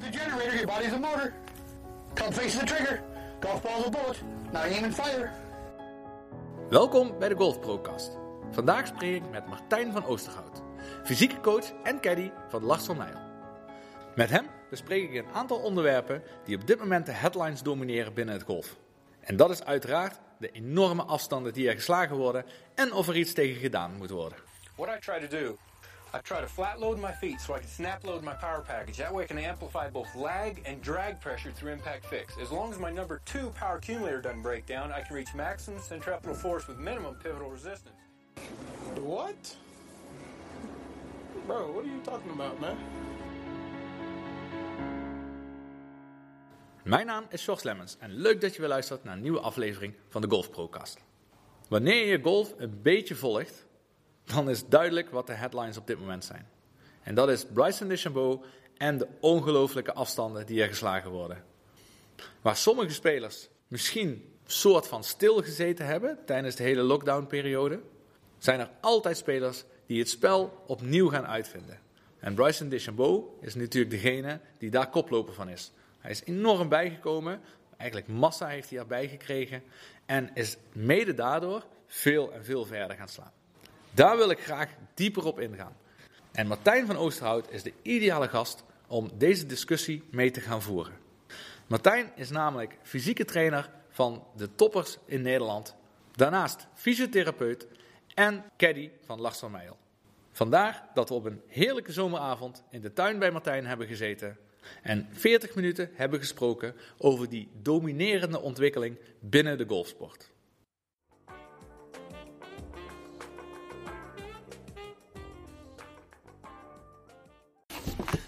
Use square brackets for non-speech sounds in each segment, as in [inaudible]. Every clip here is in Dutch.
The generator, your body's a motor. Come face the trigger. Golf ball's a bullet. Now aim and fire. Welkom bij de Golf Procast. Vandaag spreek ik met Martijn van Oosterhout, fysieke coach en caddy van Lars van Nijl. Met hem bespreek ik een aantal onderwerpen die op dit moment de headlines domineren binnen het golf. En dat is uiteraard de enorme afstanden die er geslagen worden en of er iets tegen gedaan moet worden. What I try to do, I try to flat load my feet so I can snap load my power package. That way I can amplify both lag and drag pressure through impact fix. As long as my number two power accumulator doesn't break down, I can reach maximum centripetal force with minimum pivotal resistance. What? Bro, what are you talking about, man? Mijn naam is George Lemmens en leuk dat je weer luistert naar een nieuwe aflevering van de Golf Procast. Wanneer je golf een beetje volgt, dan is duidelijk wat de headlines op dit moment zijn. En dat is Bryson DeChambeau en de ongelooflijke afstanden die er geslagen worden. Waar sommige spelers misschien soort van stilgezeten hebben tijdens de hele lockdownperiode, zijn er altijd spelers die het spel opnieuw gaan uitvinden. En Bryson DeChambeau is natuurlijk degene die daar koploper van is. Hij is enorm bijgekomen, eigenlijk massa heeft hij erbij gekregen en is mede daardoor veel en veel verder gaan slaan. Daar wil ik graag dieper op ingaan. En Martijn van Oosterhout is de ideale gast om deze discussie mee te gaan voeren. Martijn is namelijk fysieke trainer van de toppers in Nederland. Daarnaast fysiotherapeut en caddy van Lars van Meijel. Vandaar dat we op een heerlijke zomeravond in de tuin bij Martijn hebben gezeten en 40 minuten hebben gesproken over die dominerende ontwikkeling binnen de golfsport.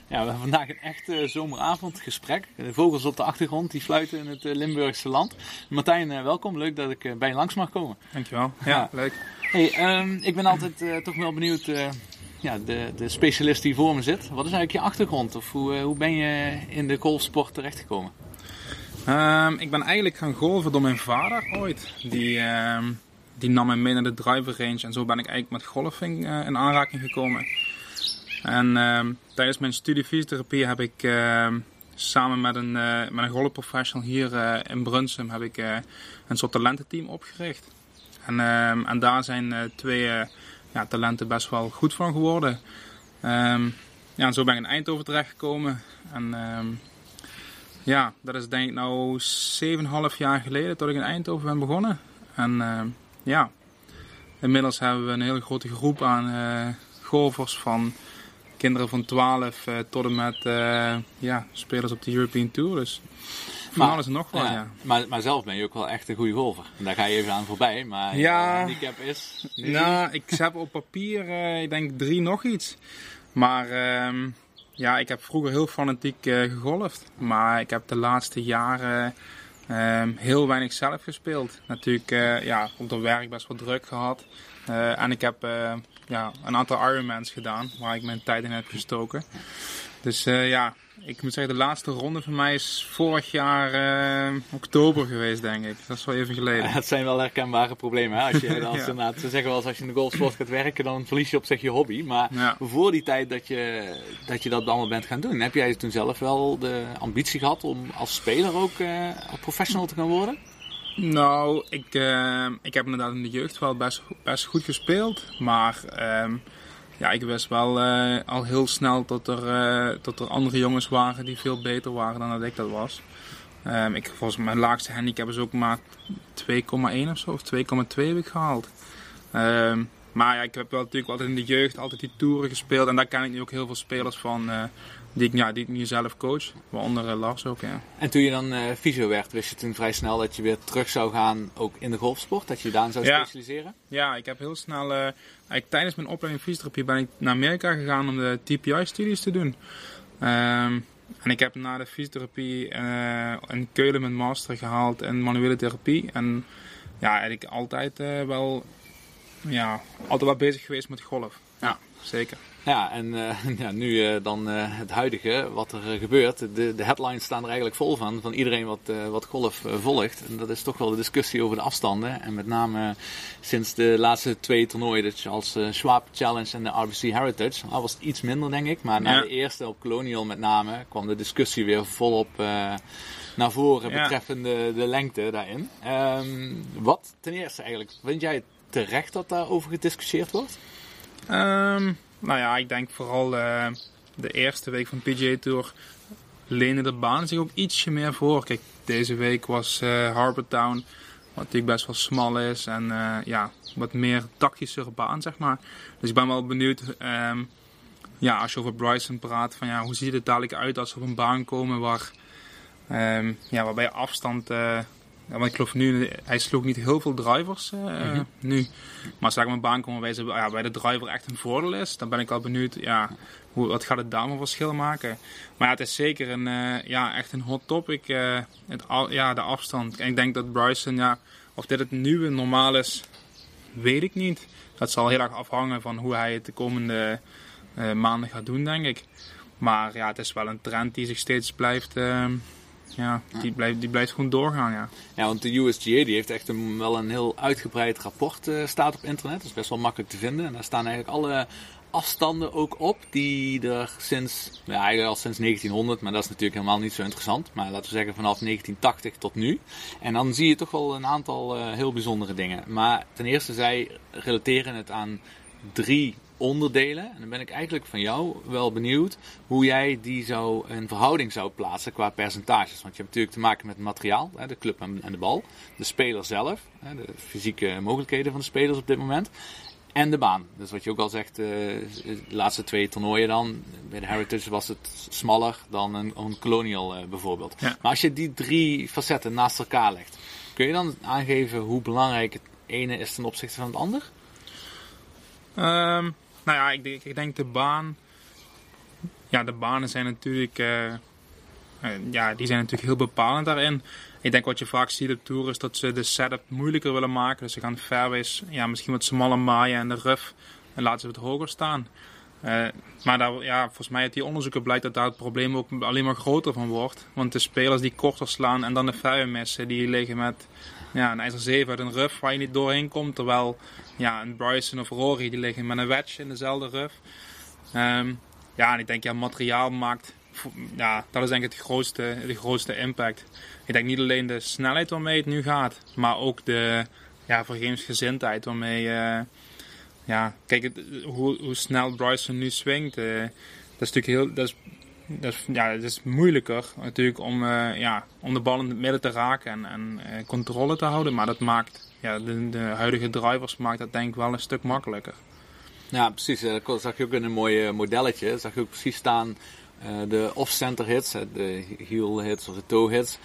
Ja, we hebben vandaag een echte zomeravondgesprek. De vogels op de achtergrond die fluiten in het eh, Limburgse land. Martijn, eh, welkom. Leuk dat ik eh, bij je langs mag komen. Dankjewel. Ja. Ja, leuk. Hey, ehm, ik ben altijd toch wel benieuwd, eh, ja, de, de specialist die voor me zit. Wat is eigenlijk je achtergrond? Of hoe, hoe ben je in de golfsport terechtgekomen? Ehm, ik ben eigenlijk gaan golven door mijn vader ooit. Die, ehm, die nam mij mee naar de driver range en zo ben ik eigenlijk met golfing in aanraking gekomen. En ehm, tijdens mijn studie fysiotherapie heb ik ehm, samen met een, eh, met een hier eh, in Brunsum heb ik, eh, een soort talententeam opgericht. En, ehm, en daar zijn twee ja, talenten best wel goed van geworden. Ja, en zo ben ik in Eindhoven terechtgekomen. En ja, dat is denk ik nou 7,5 jaar geleden dat ik in Eindhoven ben begonnen. En ja, inmiddels hebben we een hele grote groep aan golfers van kinderen van 12 eh, tot en met eh, ja, spelers op de European Tour. Dus van Maar- alles en nog wat, ja. Maar, maar zelf ben je ook wel echt een goede golfer. En daar ga je even aan voorbij. Maar Ja. handicap is... nu- Nou, ik heb op papier, eh, ik denk drie nog iets. Maar ehm, ja, ik heb vroeger heel fanatiek eh, gegolfd. Maar ik heb de laatste jaren ehm, heel weinig zelf gespeeld. Natuurlijk, ja, op het werk best wel druk gehad. Eh, en ik heb ja, een aantal Ironmans gedaan, waar ik mijn tijd in heb gestoken. Dus eh, ja, ik moet zeggen, de laatste ronde van mij is vorig jaar eh, oktober geweest, denk ik. Dat is wel even geleden. [laughs] Dat zijn wel herkenbare problemen. Hè? Als je, [laughs] als, Ja. inderdaad, ze zeggen wel eens als je in de golfsport gaat werken, dan verlies je op zich je hobby. Maar Ja. voor die tijd dat je, dat je dat allemaal bent gaan doen, heb jij toen zelf wel de ambitie gehad om als speler ook eh, professional te gaan worden? Nou, ik, eh, ik heb inderdaad in de jeugd wel best, best goed gespeeld. Maar ehm, ja, ik wist wel eh, al heel snel dat er, eh, dat er andere jongens waren die veel beter waren dan dat ik dat was. Ehm, ik, volgens mijn laagste handicap is ook maar 2,1 of zo, of 2,2 heb ik gehaald. Ehm, maar ja, ik heb wel natuurlijk altijd in de jeugd altijd die toeren gespeeld. En daar ken ik nu ook heel veel spelers van eh, die, ik, ja, die ik nu zelf coach. Waaronder eh, Lars ook, ja. En toen je dan eh fysio werd, wist je toen vrij snel dat je weer terug zou gaan ook in de golfsport? Dat je daar zou Ja. specialiseren? Ja, ik heb heel snel, eigenlijk tijdens mijn opleiding fysiotherapie ben ik naar Amerika gegaan om de TPI-studies te doen. Ehm, en ik heb na de fysiotherapie in Keulen mijn master gehaald in manuele therapie. En ja, eigenlijk altijd wel ja, altijd wel bezig geweest met golf. Ja, zeker. Ja, en uh, [laughs] ja, nu uh, dan uh, het huidige, wat er gebeurt. De, de headlines staan er eigenlijk vol van, van iedereen wat, wat golf volgt. En dat is toch wel de discussie over de afstanden. En met name sinds de laatste twee toernooien, de Charles Schwab Challenge en de RBC Heritage. Al was het iets minder, denk ik. Maar na ja. de eerste op Colonial met name kwam de discussie weer volop naar voren ja. betreffende de lengte daarin. Um, wat ten eerste eigenlijk, vind jij terecht dat daarover gediscussieerd wordt? Um, nou ja, ik denk vooral uh, de eerste week van PGA Tour lenen de baan zich ook ietsje meer voor. Kijk, deze week was uh, Town, wat natuurlijk best wel smal is en uh, ja, wat meer tactische baan, zeg maar. Dus ik ben wel benieuwd, um, ja, als je over Bryson praat, van ja, hoe ziet het dadelijk uit als ze op een baan komen waar, um, ja, waarbij afstand ja, want ik geloof nu, hij sloeg niet heel veel drivers uh, mm -hmm. nu. Maar als ik mijn baan komen wij ja, bij de driver echt een voordeel is, dan ben ik al benieuwd, ja, hoe, wat gaat het daar een verschil maken. Maar ja, het is zeker een, uh, ja, echt een hot topic, uh, het, ja, de afstand. En ik denk dat Bryson, ja, of dit het nieuwe normaal is, weet ik niet. Dat zal heel erg afhangen van hoe hij het de komende maanden gaat doen, denk ik. Maar ja, het is wel een trend die zich steeds blijft ja, die, blijft, die blijft gewoon doorgaan, ja. Ja, want de USGA die heeft echt wel een heel uitgebreid rapport uh, staat op internet. Dat is best wel makkelijk te vinden. En daar staan eigenlijk alle afstanden ook op die er sinds, ja eigenlijk al sinds 1900, maar dat is natuurlijk helemaal niet zo interessant. Maar laten we zeggen vanaf 1980 tot nu. En dan zie je toch wel een aantal uh, heel bijzondere dingen. Maar ten eerste, zij relateren het aan drie onderdelen. En dan ben ik eigenlijk van jou wel benieuwd hoe jij die zou in verhouding zou plaatsen qua percentages. Want je hebt natuurlijk te maken met het materiaal, de club en de bal. De speler zelf, de fysieke mogelijkheden van de spelers op dit moment. En de baan. Dus wat je ook al zegt, eh, de laatste twee toernooien dan. Bij de Heritage was het smaller dan een, een Colonial eh, bijvoorbeeld. Maar als je die drie facetten naast elkaar legt, kun je dan aangeven hoe belangrijk het ene is ten opzichte van het ander? Um, nou ja, ik denk, ik denk de baan. Ja, de banen zijn natuurlijk. Uh, ja, die zijn natuurlijk heel bepalend daarin. Ik denk wat je vaak ziet op tour is dat ze de setup moeilijker willen maken. Dus ze gaan fairways ja, misschien wat smaller maaien en de rough en laten ze het hoger staan. Uh, maar ja, volgens mij uit die onderzoeken blijkt dat daar het probleem ook alleen maar groter van wordt. Want de spelers die korter slaan en dan de missen, die liggen met ja, een ijzer 7 uit een rough waar je niet doorheen komt. Terwijl ja, een Bryson of Rory die liggen met een wedge in dezelfde rough. Um, ja, en ik denk ja, materiaal maakt, ja, dat is denk ik het grootste, de grootste impact. Ik denk niet alleen de snelheid waarmee het nu gaat, maar ook de ja, vergevingsgezindheid waarmee, uh, ja, kijk het, hoe, hoe snel Bryson nu swingt. Uh, dat is natuurlijk heel, dat is dat ja, het is moeilijker natuurlijk om, uh, ja, om de bal in het midden te raken en, en uh, controle te houden. Maar dat maakt ja, de, de, huidige drivers maakt dat denk ik wel een stuk makkelijker. Ja, precies. Dat zag je ook in een mooi modelletje. Zag je ook precies staan de off-center hits, de heel hits of de toe hits.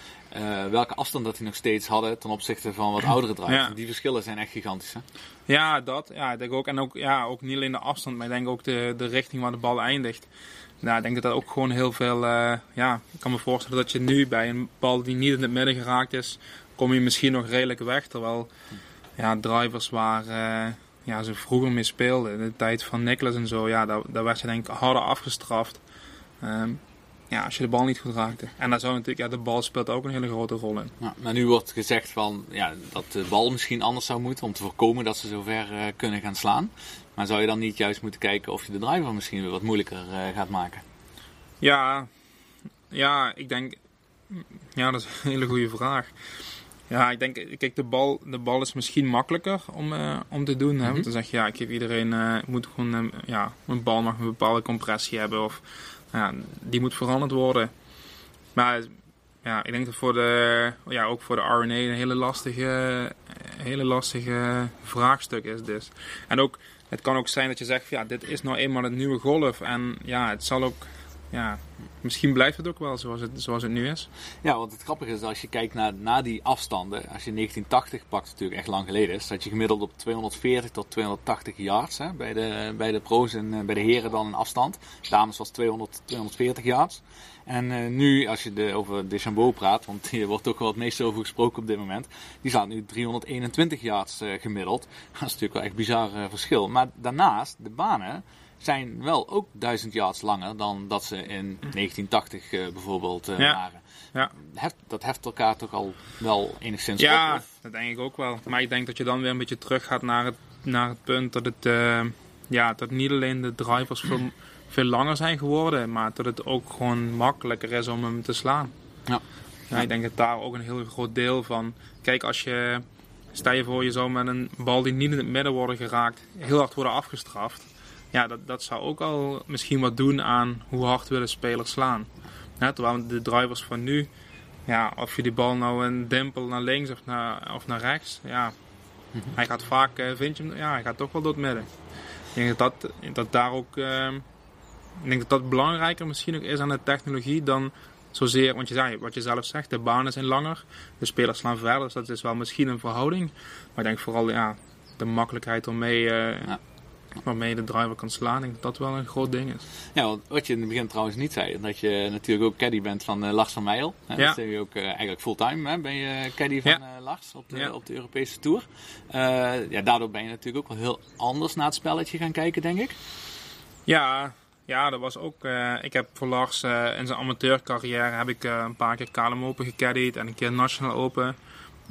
Welke afstand dat die nog steeds hadden ten opzichte van wat [clears throat] oudere drivers. Ja. Die verschillen zijn echt gigantisch. Hè? Ja, dat. Ja, ik denk ook. En ook, ja, ook niet alleen de afstand, maar ik denk ook de, de richting waar de bal eindigt. Nou, ik denk dat dat ook gewoon heel veel. Uh, ja, ik kan me voorstellen dat je nu bij een bal die niet in het midden geraakt is, kom je misschien nog redelijk weg. Terwijl ja, drivers waar uh, ja, ze vroeger mee speelden, in de tijd van Nicholas en zo, ja, daar, daar werd je denk ik harder afgestraft. Um, ja, als je de bal niet goed raakte. En daar zou natuurlijk, ja, de bal speelt ook een hele grote rol in. Ja, maar nu wordt gezegd van, ja, dat de bal misschien anders zou moeten om te voorkomen dat ze zover uh, kunnen gaan slaan. Maar zou je dan niet juist moeten kijken of je de driver misschien weer wat moeilijker uh, gaat maken? Ja, ja, ik denk, ja, dat is een hele goede vraag. Ja, ik denk, kijk, de bal, de bal is misschien makkelijker om, uh, om te doen. Hè? Want mhm. dan zeg je, ja, ik geef iedereen, moet gewoon, ja, een bal mag een bepaalde compressie hebben. Of ja, die moet veranderd worden. Maar ja, ik denk dat voor de, ja, ook voor de RNA een hele lastige, hele lastige vraagstuk is dus. En ook, het kan ook zijn dat je zegt, ja, dit is nou eenmaal het nieuwe golf. En ja, het zal ook ja, misschien blijft het ook wel zoals het, zoals het nu is. Ja, want het grappige is als je kijkt naar, naar die afstanden. Als je 1980 pakt, natuurlijk echt lang geleden is. Dat je gemiddeld op 240 tot 280 yards hè, bij, de, bij de pro's en eh, bij de heren dan een afstand. Dames was 200, 240 yards. En uh, nu, als je de, over Deschambeau praat, want hier wordt ook wel het meest over gesproken op dit moment. Die staat nu 321 yards uh, gemiddeld. [laughs] Dat is natuurlijk wel echt bizar verschil. Maar daarnaast, de banen zijn wel ook 1000 yards langer dan dat ze in 1980 uh, bijvoorbeeld Ja. waren. Ja. Heft, dat heft elkaar toch al wel enigszins Ja, op? of- dat denk ik ook wel. Maar ik denk dat je dan weer een beetje terug gaat naar het, naar het punt dat het eh, ja, dat niet alleen de drivers veel, [clears throat] veel langer zijn geworden, maar dat het ook gewoon makkelijker is om hem te slaan. Ja. Ja, ik denk dat daar ook een heel groot deel van. Kijk, als je. Stel je voor, je zou met een bal die niet in het midden worden geraakt, heel hard worden afgestraft. Ja, dat, dat zou ook al misschien wat doen aan hoe hard willen spelers slaan. Ja, terwijl de drivers van nu, ja, of je die bal nou een dimpel naar links of naar, of naar rechts, ja, hij gaat vaak, eh, vind je hem, ja, hij gaat toch wel door het midden. Ik denk dat, dat, dat daar ook, eh, ik denk dat dat belangrijker misschien ook is aan de technologie dan zozeer, want je zei, wat je zelf zegt, de banen zijn langer, de spelers slaan verder, dus dat is wel misschien een verhouding. Maar ik denk vooral, ja, de makkelijkheid waarmee, eh, Ja. Waarmee de driver kan slaan, ik denk dat dat wel een groot ding is. Ja, want wat je in het begin trouwens niet zei, dat je natuurlijk ook caddy bent van eh, Lars van Meijel. Hè, Ja. Dat ben je ook eh, eigenlijk fulltime, hè, ben je caddy van Ja. eh, Lars op de, Ja. op de Europese Tour. Eh, ja, daardoor ben je natuurlijk ook wel heel anders naar het spelletje gaan kijken, denk ik. Ja, ja, dat was ook. eh, ik heb voor Lars eh, in zijn amateurcarrière heb ik eh, een paar keer KLM Open gecaddied en een keer National Open.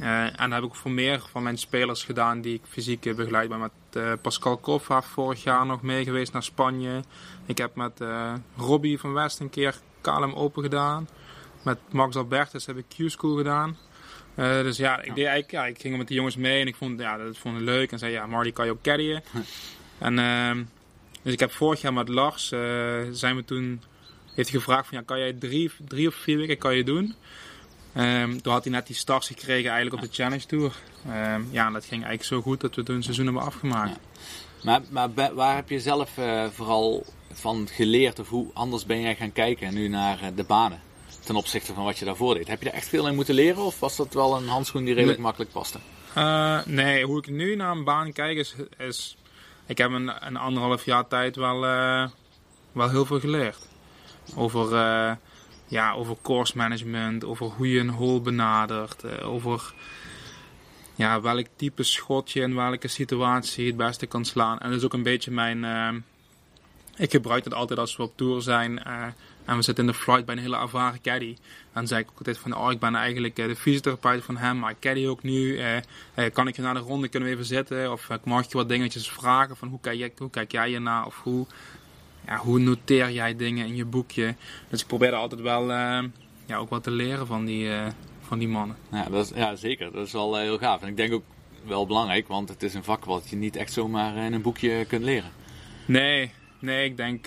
Eh, en dat heb ik voor meer van mijn spelers gedaan die ik fysiek eh, begeleid ben. Met eh, Pascal Koffa vorig jaar nog mee geweest naar Spanje. Ik heb met Robbie van West een keer KLM Open gedaan. Met Max Albertus heb ik Q-School gedaan. Dus ja, ik, deed eigenlijk, ja, ik ging met die jongens mee en ik vond, ja, dat vond ik leuk. En zei, ja, Marty kan je ook caddien. [laughs] en ehm, dus ik heb vorig jaar met Lars, zijn we toen, heeft hij gevraagd van, ja, kan jij drie, drie of vier weken kan je doen? Ehm, toen had hij net die stars gekregen eigenlijk op de Challenge Tour. Ehm, ja, en dat ging eigenlijk zo goed dat we toen een seizoen hebben afgemaakt. Maar, maar waar heb je zelf eh, vooral van geleerd of hoe anders ben jij gaan kijken nu naar eh, de banen? Ten opzichte van wat je daarvoor deed. Heb je er echt veel in moeten leren of was dat wel een handschoen die redelijk Nee. makkelijk paste? Eh, nee, hoe ik nu naar een baan kijk is... is ik heb een, een anderhalf jaar tijd wel, wel heel veel geleerd. Over, ja, over course management, over hoe je een hole benadert, eh, over ja, welk type schot je in welke situatie het beste kan slaan. En dat is ook een beetje mijn... eh, ik gebruik het altijd als we op tour zijn eh, en we zitten in de flight bij een hele ervaren caddy. Dan zei ik ook altijd van, oh ik ben eigenlijk de fysiotherapeut van hem, maar ik caddy ook nu. kan ik je na de ronde, kunnen we even zitten? Of eh, mag ik je wat dingetjes vragen van hoe kijk, jij, hoe kijk jij hiernaar? Of hoe, ja, hoe noteer jij dingen in je boekje? Dus ik probeer er altijd wel eh, ja, ook wat te leren van die, eh, van die mannen. Ja, dat is, ja, zeker. Dat is wel eh, heel gaaf. En ik denk ook wel belangrijk, want het is een vak wat je niet echt zomaar in een boekje kunt leren. Nee, nee, ik denk.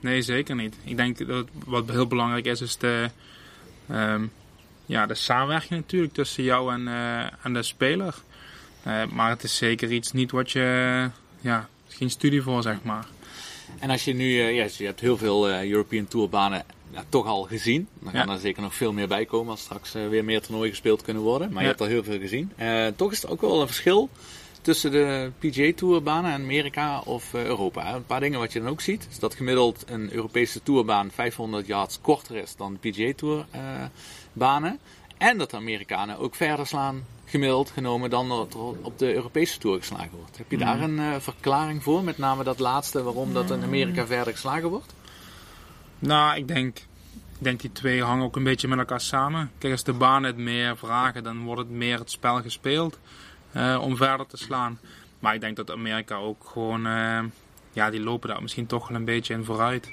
nee, zeker niet. Ik denk dat wat heel belangrijk is, is de, ehm, ja, de samenwerking natuurlijk tussen jou en, en de speler. Maar het is zeker iets niet wat je. Ja, geen studie voor, zeg maar. En als je nu, eh, ja, je hebt heel veel eh, European Tourbanen ja, toch al gezien. Dan gaan Ja. er zeker nog veel meer bij komen als straks eh, weer meer toernooien gespeeld kunnen worden. Maar je hebt al heel veel gezien. Toch is er ook wel een verschil tussen de PGA Tourbanen en Amerika of Europa. Een paar dingen wat je dan ook ziet, is dat gemiddeld een Europese Tourbaan 500 yards korter is dan de PGA Tour eh, banen. En dat de Amerikanen ook verder slaan, gemiddeld genomen, dan dat er op de Europese Tour geslagen wordt. Heb je daar een eh, verklaring voor? Met name dat laatste, waarom dat in Amerika verder geslagen wordt? Nou, ik denk, ik denk die twee hangen ook een beetje met elkaar samen. Kijk, als de banen het meer vragen, dan wordt het meer het spel gespeeld eh, om verder te slaan. Maar ik denk dat Amerika ook gewoon, eh, ja, die lopen daar misschien toch wel een beetje in vooruit.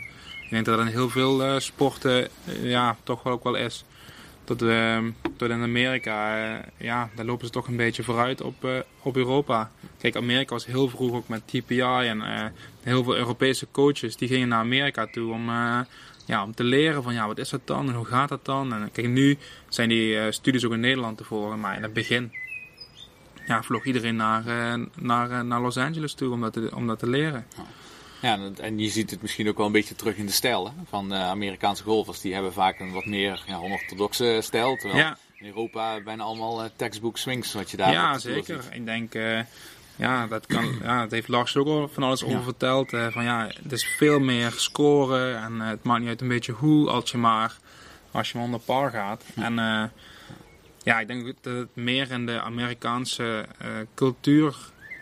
Ik denk dat dat in heel veel sporten, ja, toch wel ook wel is. Dat, we dat in Amerika, eh, ja, daar lopen ze toch een beetje vooruit op, eh, op Europa. Kijk, Amerika was heel vroeg ook met TPI en eh, heel veel Europese coaches die gingen naar Amerika toe om, ja, om te leren van ja, wat is dat dan en hoe gaat dat dan. En kijk, nu zijn die studies ook in Nederland te volgen, maar in het begin ja, vloog iedereen naar, naar, naar Los Angeles toe om dat te, om dat te leren. Ja, en, en je ziet het misschien ook wel een beetje terug in de stijl hè, van de Amerikaanse golfers. Die hebben vaak een wat meer ja, onorthodoxe stijl. Terwijl Ja. in Europa bijna allemaal eh, textbook swings wat je daar ja, zeker. ziet. Ik denk, eh, ja, dat kan, ja, dat heeft Lars ook al van alles over verteld. eh, van ja, het is veel meer scoren en eh, het maakt niet uit een beetje hoe, als je maar, als je maar onder par gaat. En eh, ja, ik denk dat het meer in de Amerikaanse eh, cultuur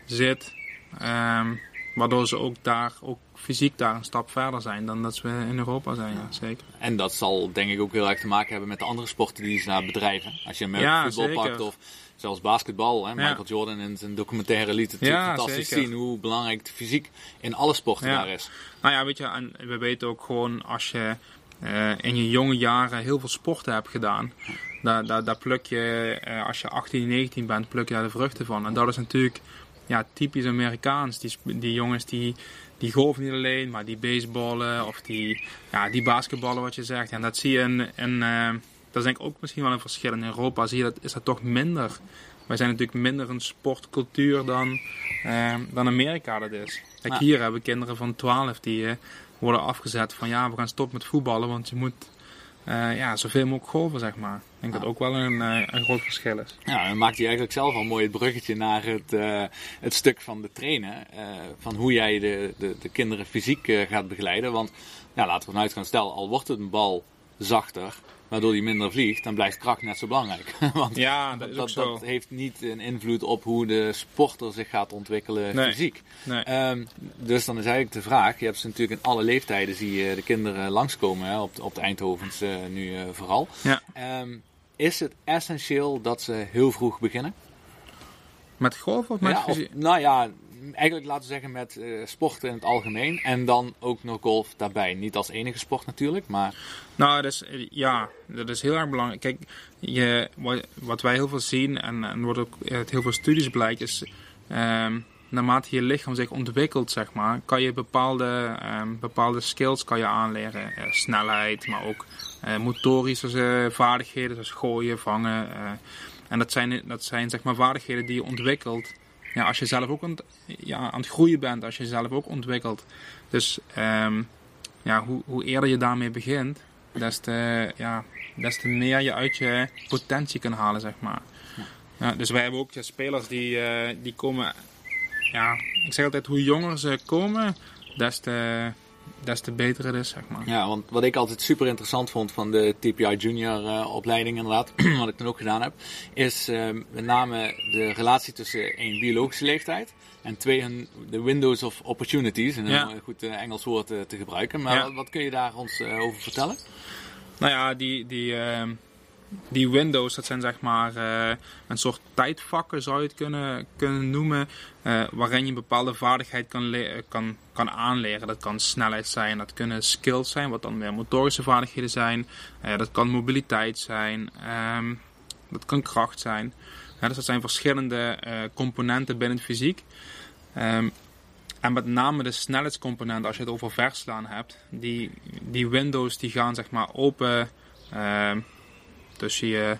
zit. ehm, waardoor ze ook daar, ook fysiek daar een stap verder zijn dan dat we in Europa zijn, ja, zeker. En dat zal denk ik ook heel erg te maken hebben met de andere sporten die ze daar bedrijven. Als je Ja, voetbal zeker. pakt of zelfs basketbal. Hè. Michael Jordan in zijn documentaire liet het Ja, fantastisch zeker. zien hoe belangrijk de fysiek in alle sporten daar is. Nou ja, weet je, en we weten ook gewoon als je eh, in je jonge jaren heel veel sporten hebt gedaan, daar, daar, daar pluk je, eh, als je 18, 19 bent, pluk je daar de vruchten van. En dat is natuurlijk ja, typisch Amerikaans. Die, die jongens die, die golven niet alleen, maar die baseballen of die, ja, die basketballen wat je zegt. En dat zie je in, in eh, dat is denk ik ook misschien wel een verschil. In Europa zie je dat, is dat toch minder. Wij zijn natuurlijk minder een sportcultuur dan, eh, dan Amerika dat is. Kijk, Ja. hier hebben we kinderen van 12 die eh, worden afgezet van ja, we gaan stoppen met voetballen, want je moet ja, zoveel mogelijk golven, zeg maar. Ik denk dat ook wel een, eh, een groot verschil is. Ja, dan maakt hij eigenlijk zelf al mooi het bruggetje naar het, eh, het stuk van de trainen. eh, van hoe jij de, de, de kinderen fysiek gaat begeleiden. Want ja, laten we vanuit gaan stellen, al wordt het een bal zachter, waardoor die minder vliegt, dan blijft kracht net zo belangrijk. [laughs] Want Ja, dat is ook dat, zo. dat heeft niet een invloed op hoe de sporter zich gaat ontwikkelen Nee. fysiek. Nee. Ehm, dus dan is eigenlijk de vraag, je hebt ze natuurlijk in alle leeftijden zie je de kinderen langskomen, hè, op, de- op de Eindhovens eh, nu eh, vooral. Ja. Ehm, is het essentieel dat ze heel vroeg beginnen? Met golf of met Ja, of, nou ja, eigenlijk laten we zeggen met eh, sporten in het algemeen en dan ook nog golf daarbij. Niet als enige sport natuurlijk, maar Nou, dat is, ja, dat is heel erg belangrijk. Kijk, je, wat, wij heel veel zien en, en wordt ook uit heel veel studies blijkt, is ehm, naarmate je lichaam zich ontwikkelt, zeg maar, kan je bepaalde, ehm, bepaalde skills kan je aanleren. Eh, snelheid, maar ook eh, motorische eh, vaardigheden, zoals gooien, vangen. eh. en dat zijn, dat zijn zeg maar vaardigheden die je ontwikkelt. Ja, als je zelf ook aan het, ja, aan het groeien bent, als je zelf ook ontwikkelt. Dus ehm, ja, hoe, hoe eerder je daarmee begint, des te, ja, des te meer je uit je potentie kan halen, zeg maar. Ja, dus wij hebben ook ja, spelers die, eh, die komen... Ja, ik zeg altijd, hoe jonger ze komen, des te, des te beter het is, zeg maar. Ja, want wat ik altijd super interessant vond van de TPI Junior eh, opleiding inderdaad, [clears throat] wat ik toen ook gedaan heb, is eh, met name de relatie tussen één biologische leeftijd en twee hun, de windows of opportunities, en Ja. een goed eh, Engels woord eh, te gebruiken. Maar Ja. wat, wat kun je daar ons over vertellen? Nou ja, die, die, ehm, die windows, dat zijn zeg maar eh, een soort tijdvakken zou je het kunnen, kunnen noemen. eh, waarin je een bepaalde vaardigheid kan, kan, kan aanleren. Dat kan snelheid zijn, dat kunnen skills zijn, wat dan meer motorische vaardigheden zijn. Eh, dat kan mobiliteit zijn, ehm, dat kan kracht zijn. Dus dat zijn verschillende componenten binnen het fysiek. Ehm, en met name de snelheidscomponent, als je het over verslaan hebt, die, die windows die gaan zeg maar open ehm, tussen je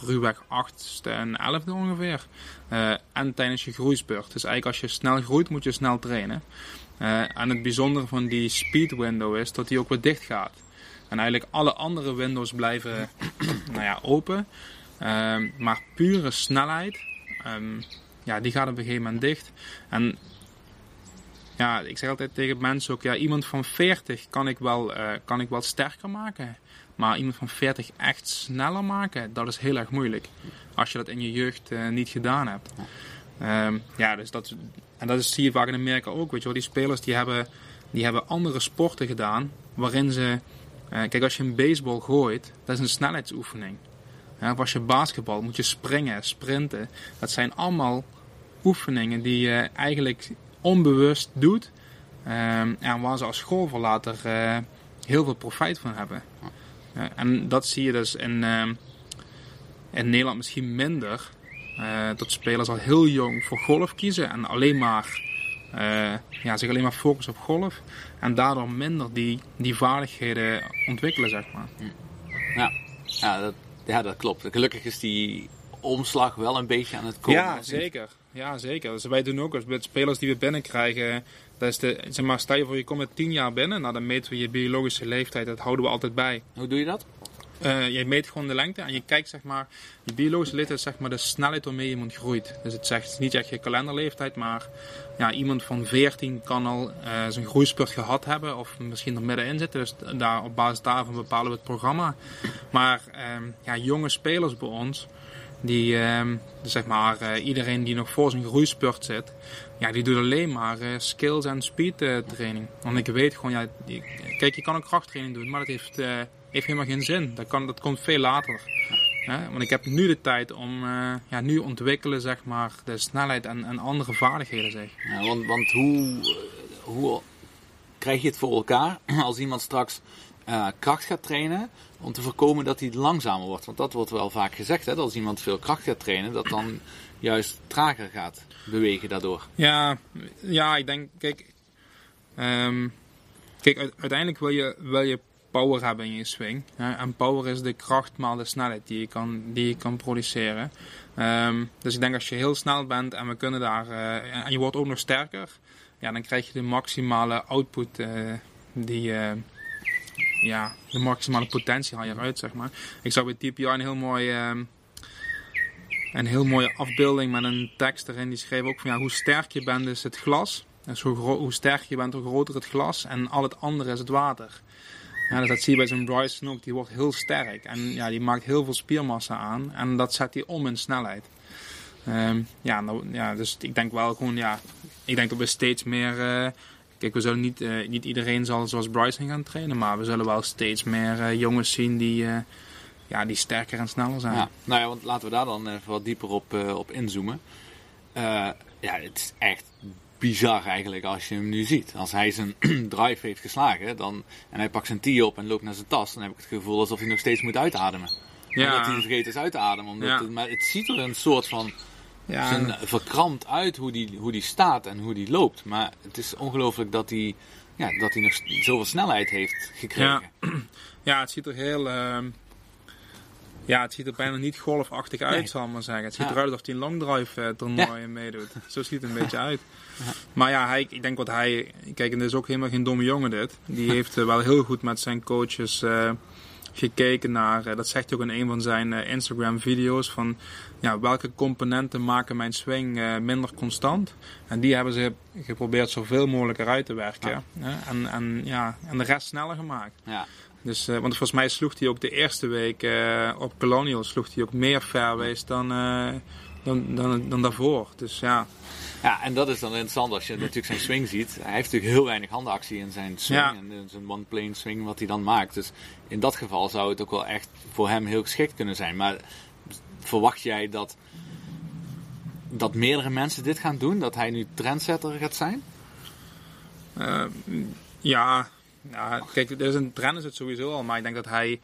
ruwweg 8ste en 11e ongeveer. Eh, en tijdens je groeispurt. Dus eigenlijk als je snel groeit, moet je snel trainen. Eh, en het bijzondere van die speed window is dat die ook weer dicht gaat. En eigenlijk alle andere windows blijven [clears throat] nou ja, open. Ehm, maar pure snelheid, ehm, ja, die gaat op een gegeven moment dicht. En ja, ik zeg altijd tegen mensen ook, ja, iemand van 40 kan ik wel, eh, kan ik wel sterker maken. Maar iemand van 40 echt sneller maken, dat is heel erg moeilijk. Als je dat in je jeugd eh, niet gedaan hebt. Ehm, ja, dus dat, en dat is, zie je vaak in Amerika ook. Weet je wel. Die spelers die hebben, die hebben andere sporten gedaan. Waarin ze. eh, kijk, als je een baseball gooit, dat is een snelheidsoefening. Ja, of als je basketbal moet je springen, sprinten. Dat zijn allemaal oefeningen die je eigenlijk onbewust doet. Ehm, en waar ze als golfer later eh, heel veel profijt van hebben. Eh, en dat zie je dus in, ehm, in Nederland misschien minder. eh, dat spelers al heel jong voor golf kiezen en alleen maar, eh, ja, zich alleen maar focussen op golf. En daardoor minder die, die vaardigheden ontwikkelen, zeg maar. Ja, ja, dat, ja, dat klopt. Gelukkig is die omslag wel een beetje aan het komen. Ja, zeker. Ja, zeker. Dus wij doen ook als met spelers die we binnenkrijgen, dat is de, zeg maar, stel je voor je komt met 10 jaar binnen, nou dan meten we je biologische leeftijd, dat houden we altijd bij. Hoe doe je dat? Eh, je meet gewoon de lengte en je kijkt zeg maar, je biologische leeftijd is zeg maar de snelheid waarmee iemand groeit. Dus het zegt het is niet echt je kalenderleeftijd, maar ja, iemand van 14 kan al eh, zijn groeispurt gehad hebben of misschien er middenin zitten. Dus daar, op basis daarvan bepalen we het programma. Maar ehm, ja, jonge spelers bij ons, die, ehm, zeg maar, eh, iedereen die nog voor zijn groeispurt zit, ja, die doet alleen maar eh, skills en speed eh, training. Want ik weet gewoon, ja, kijk, je kan ook krachttraining doen, maar dat heeft, heeft helemaal geen zin. Dat, kan, dat komt veel later. Want ik heb nu de tijd om, ja, nu ontwikkelen, zeg maar, de snelheid en, en andere vaardigheden, zeg. Ja, want want hoe, hoe krijg je het voor elkaar [clears throat] als iemand straks eh, kracht gaat trainen om te voorkomen dat hij langzamer wordt? Want dat wordt wel vaak gezegd, hè, dat als iemand veel kracht gaat trainen, dat dan juist trager gaat bewegen daardoor. Ja, ja ik denk, kijk, ehm, kijk uiteindelijk wil je, wil je power hebben in je swing. Hè? En power is de kracht maal de snelheid die je kan, die je kan produceren. Ehm, dus ik denk als je heel snel bent en we kunnen daar, eh, en je wordt ook nog sterker, ja, dan krijg je de maximale output eh, die, ja, de maximale potentie haal je eruit, zeg maar. Ik zag bij TPI een heel mooi, ehm, een heel mooie afbeelding met een tekst erin. Die schreef ook van ja, hoe sterk je bent is het glas. Dus hoe, hoe sterker je bent, hoe groter het glas. En al het andere is het water. Ja, dus dat zie je bij zo'n Bryson ook. Die wordt heel sterk. En ja, die maakt heel veel spiermassa aan. En dat zet hij om in snelheid. Ehm, ja, nou, ja, dus ik denk wel gewoon, ja, ik denk dat we steeds meer. eh, kijk, we zullen niet, eh, niet iedereen zal zoals Bryson gaan trainen. Maar we zullen wel steeds meer eh, jongens zien die, eh, ja, die sterker en sneller zijn. Ja, nou ja, want laten we daar dan even wat dieper op, op inzoomen. Ja, het is echt bizar eigenlijk als je hem nu ziet. Als hij zijn [clears throat] drive heeft geslagen dan, en hij pakt zijn tee op en loopt naar zijn tas, dan heb ik het gevoel alsof hij nog steeds moet uitademen. Ja. Omdat hij vergeten is uit te ademen. Omdat Ja. het, maar het ziet er een soort van Ja, zijn verkrampt uit hoe die, hoe die staat en hoe die loopt. Maar het is ongelooflijk dat hij, ja, dat hij nog zoveel snelheid heeft gekregen. [clears throat] Ja, het ziet er heel. ehm, ja, het ziet er bijna niet golfachtig uit, Nee. zal ik maar zeggen. Het ziet Ja. eruit alsof hij een long drive eh, toernooi meedoet. Zo ziet het een [laughs] beetje uit. Maar ja, hij, ik denk wat hij. Kijk, en dit is ook helemaal geen domme jongen, dit. Die [laughs] heeft eh, wel heel goed met zijn coaches eh, gekeken naar. eh, dat zegt hij ook in een van zijn eh, Instagram-video's. Van ja, welke componenten maken mijn swing eh, minder constant. En die hebben ze geprobeerd zoveel mogelijk eruit te werken. hè. En, en, ja, en de rest sneller gemaakt. Ja. Dus, want volgens mij sloeg hij ook de eerste week op Colonial sloeg hij ook meer fairways dan, dan, dan, dan daarvoor. Dus ja, Ja, en dat is dan interessant als je natuurlijk zijn swing ziet. Hij heeft natuurlijk heel weinig handenactie in zijn swing. Ja. En in zijn one-plane swing wat hij dan maakt. Dus in dat geval zou het ook wel echt voor hem heel geschikt kunnen zijn. Maar verwacht jij dat, dat meerdere mensen dit gaan doen? Dat hij nu trendsetter gaat zijn? eh, ja, ja, kijk, er is een trend is het sowieso al, maar ik denk dat hij...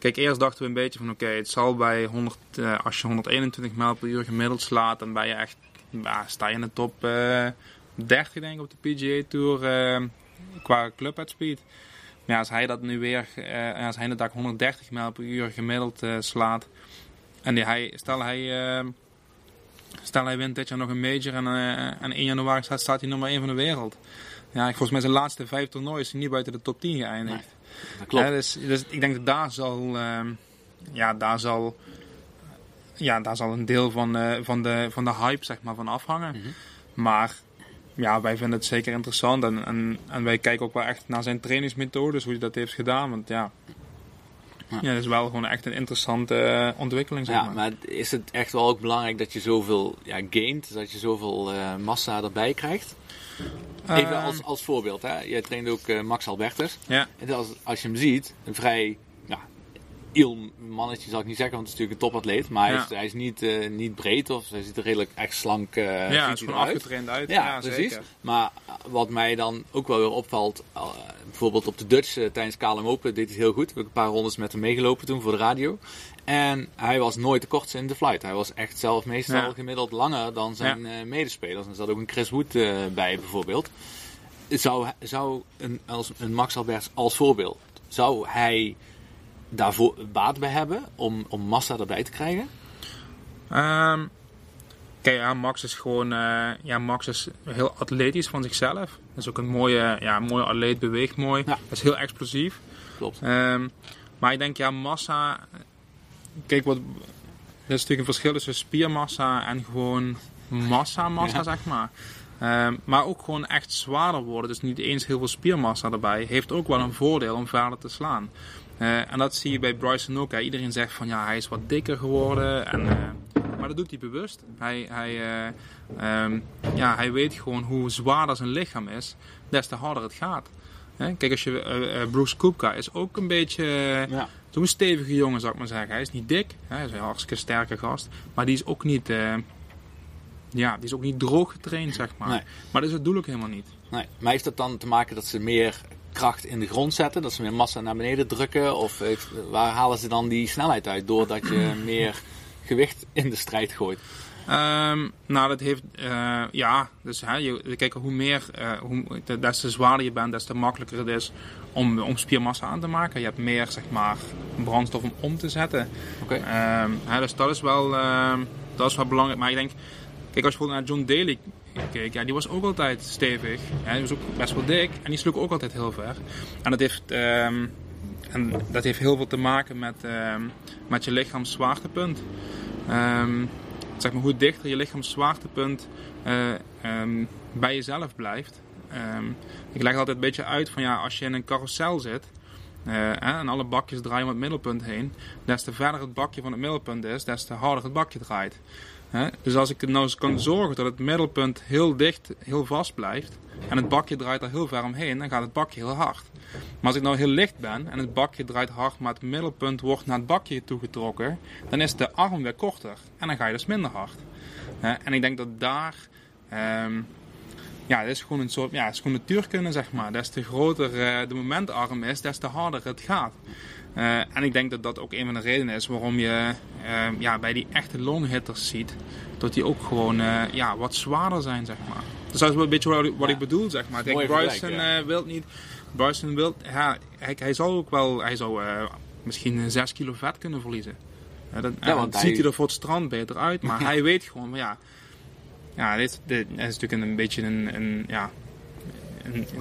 Kijk, eerst dachten we een beetje van oké, het zal bij 100, eh, als je 121 mijl per uur gemiddeld slaat, dan ben je echt, sta je in de top eh 30 denk ik op de PGA Tour eh, qua club speed. Maar als hij dat nu weer, eh, als hij inderdaad 130 mijl per uur gemiddeld eh, slaat, en hij, stel hij, eh, stel hij wint dit jaar nog een major en, eh, en 1 januari staat, staat hij nummer 1 van de wereld. Ja, volgens mij zijn laatste vijf toernooien is hij niet buiten de top 10 geëindigd. Dat klopt. Ja, dus, dus ik denk dat daar zal, ehm, ja, daar zal, ja, daar zal een deel van, eh, van, de, van de hype zeg maar, van afhangen. Mhm. Maar ja, wij vinden het zeker interessant en, en, en wij kijken ook wel echt naar zijn trainingsmethodes, hoe hij dat heeft gedaan. Want ja, Ja. ja. dat is wel gewoon echt een interessante eh, ontwikkeling. Zeg Ja, maar. maar is het echt wel ook belangrijk dat je zoveel ja, gaint, dat je zoveel eh, massa erbij krijgt? Even Ehm, als, als voorbeeld, hè. jij traint ook eh, Max Albertus. ja, En als, als je hem ziet, een vrij iel mannetje zal ik niet zeggen, want het is natuurlijk een topatleet. Maar hij, is, hij is niet, eh, niet breed of hij ziet er redelijk echt slank uh, ja, is hij gewoon afgetraind uit. Ja, Ja, precies. zeker. Maar uh, wat mij dan ook wel weer opvalt, uh, bijvoorbeeld op de Dutch tijdens KLM Open deed hij het heel goed. Ik heb een paar rondes met hem meegelopen toen voor de radio. En hij was nooit de kortste in de flight. Hij was echt zelf meestal Ja. gemiddeld langer dan zijn medespelers. En er zat ook een Chris Wood bij bijvoorbeeld. Zou, zou een, als, een Max Alberts als voorbeeld, zou hij daarvoor baat bij hebben om, om massa erbij te krijgen? Um, kijk, ja, Max is gewoon, eh, ja, Max is heel atletisch van zichzelf. Dat is ook een mooie, ja, mooie atleet, beweegt mooi. Ja. Dat is heel explosief. Klopt. Ehm, maar ik denk, ja, massa. Kijk, wat, er is natuurlijk een verschil tussen spiermassa en gewoon massa, massa, Ja. zeg maar. Ehm, maar ook gewoon echt zwaarder worden, dus niet eens heel veel spiermassa erbij, heeft ook wel een voordeel om verder te slaan. Eh, en dat zie je bij Bryson ook. Hè. Iedereen zegt van ja, hij is wat dikker geworden. En, eh, maar dat doet hij bewust. Hij, hij, eh, ehm, ja, hij weet gewoon hoe zwaarder zijn lichaam is, des te harder het gaat. Hè, Kijk, als je Bruce Kupka is ook een beetje Ja. zo'n stevige jongen, zou ik maar zeggen. Hij is niet dik, hè, hij is een hartstikke sterke gast, maar die is ook niet, ja, die is ook niet droog getraind, zeg maar. Nee. Maar dat is het doel ook helemaal niet. Nee. Maar heeft dat dan te maken dat ze meer kracht in de grond zetten? Dat ze meer massa naar beneden drukken? Of heeft- waar halen ze dan die snelheid uit? Doordat je [clears throat] meer gewicht in de strijd gooit? Ehm, nou, dat heeft, eh, ja, dus hè, je, kijk, hoe meer, eh, hoe, des te zwaarder je bent, des te makkelijker het is om, om spiermassa aan te maken. Je hebt meer, zeg maar, brandstof om om te zetten. Oké. Ehm, hè, dus dat is, wel, ehm, dat is wel belangrijk. Maar ik denk, kijk, als je bijvoorbeeld naar John Daly ja, die was ook altijd stevig. Ja, die was ook best wel dik en die sloeg ook altijd heel ver. En dat heeft, ehm, en dat heeft heel veel te maken met, ehm, met je lichaams zwaartepunt. Ehm, zeg maar, hoe dichter je lichaams zwaartepunt eh, bij jezelf blijft. Ik leg altijd een beetje uit van ja, als je in een carousel zit eh, en alle bakjes draaien om het middelpunt heen, des te verder het bakje van het middelpunt is, des te harder het bakje draait. Hè? Dus als ik nou eens kan zorgen dat het middelpunt heel dicht, heel vast blijft en het bakje draait er heel ver omheen, dan gaat het bakje heel hard. Maar als ik nou heel licht ben en het bakje draait hard, maar het middelpunt wordt naar het bakje toegetrokken, dan is de arm weer korter en dan ga je dus minder hard. Hè? En ik denk dat daar, ehm, ja, het is gewoon een soort, ja, het is gewoon natuurkunde zeg maar. Des te groter eh, de momentarm is, des te harder het gaat. Eh, en ik denk dat dat ook een van de redenen is waarom je ehm, ja, bij die echte longhitters ziet, dat die ook gewoon eh, ja, wat zwaarder zijn zeg maar. Dus dat is wel een beetje wat, ik- bedoel zeg maar. Kijk, Mooi Bryson ja. eh, wil niet, Bryson wil, ja, hij, hij zal ook wel, hij zou eh, misschien 6 kilo vet kunnen verliezen. Ja, dan, Ja, want dan hij- ziet hij er voor het strand beter uit, maar [laughs] hij weet gewoon, van, ja, ja, dit, dit is natuurlijk een, beetje een, een, ja,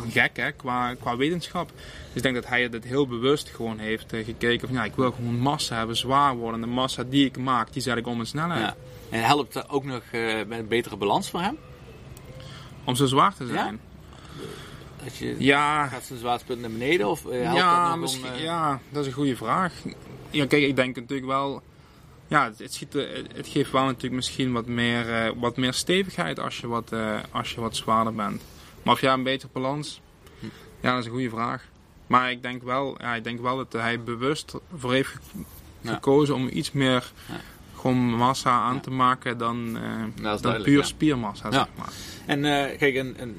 gek hè, qua, qua wetenschap. Dus ik denk dat hij het heel bewust gewoon heeft eh, gekeken van ja, ik wil gewoon massa hebben, zwaar worden. En de massa die ik maak, die zet ik om in snelheid. Ja. En helpt dat ook nog eh, met een betere balans voor hem? Om zo zwaar te zijn. Dat je Ja, gaat zijn zwaartepunt naar beneden? Of eh, helpt ja, dat om... ja, dat is een goede vraag. Ja, kijk, ik denk natuurlijk wel. Ja, het, het, schiet, het geeft wel natuurlijk misschien wat meer, wat meer stevigheid als je wat, als je wat zwaarder bent. Maar of ja, een betere balans? Ja, dat is een goede vraag. Maar ik denk wel, ja, ik denk wel dat hij bewust voor heeft Ja. gekozen om iets meer Ja. gewoon massa aan te maken dan, eh, dan puur spiermassa, Ja. zeg maar. En eh, kijk, een, een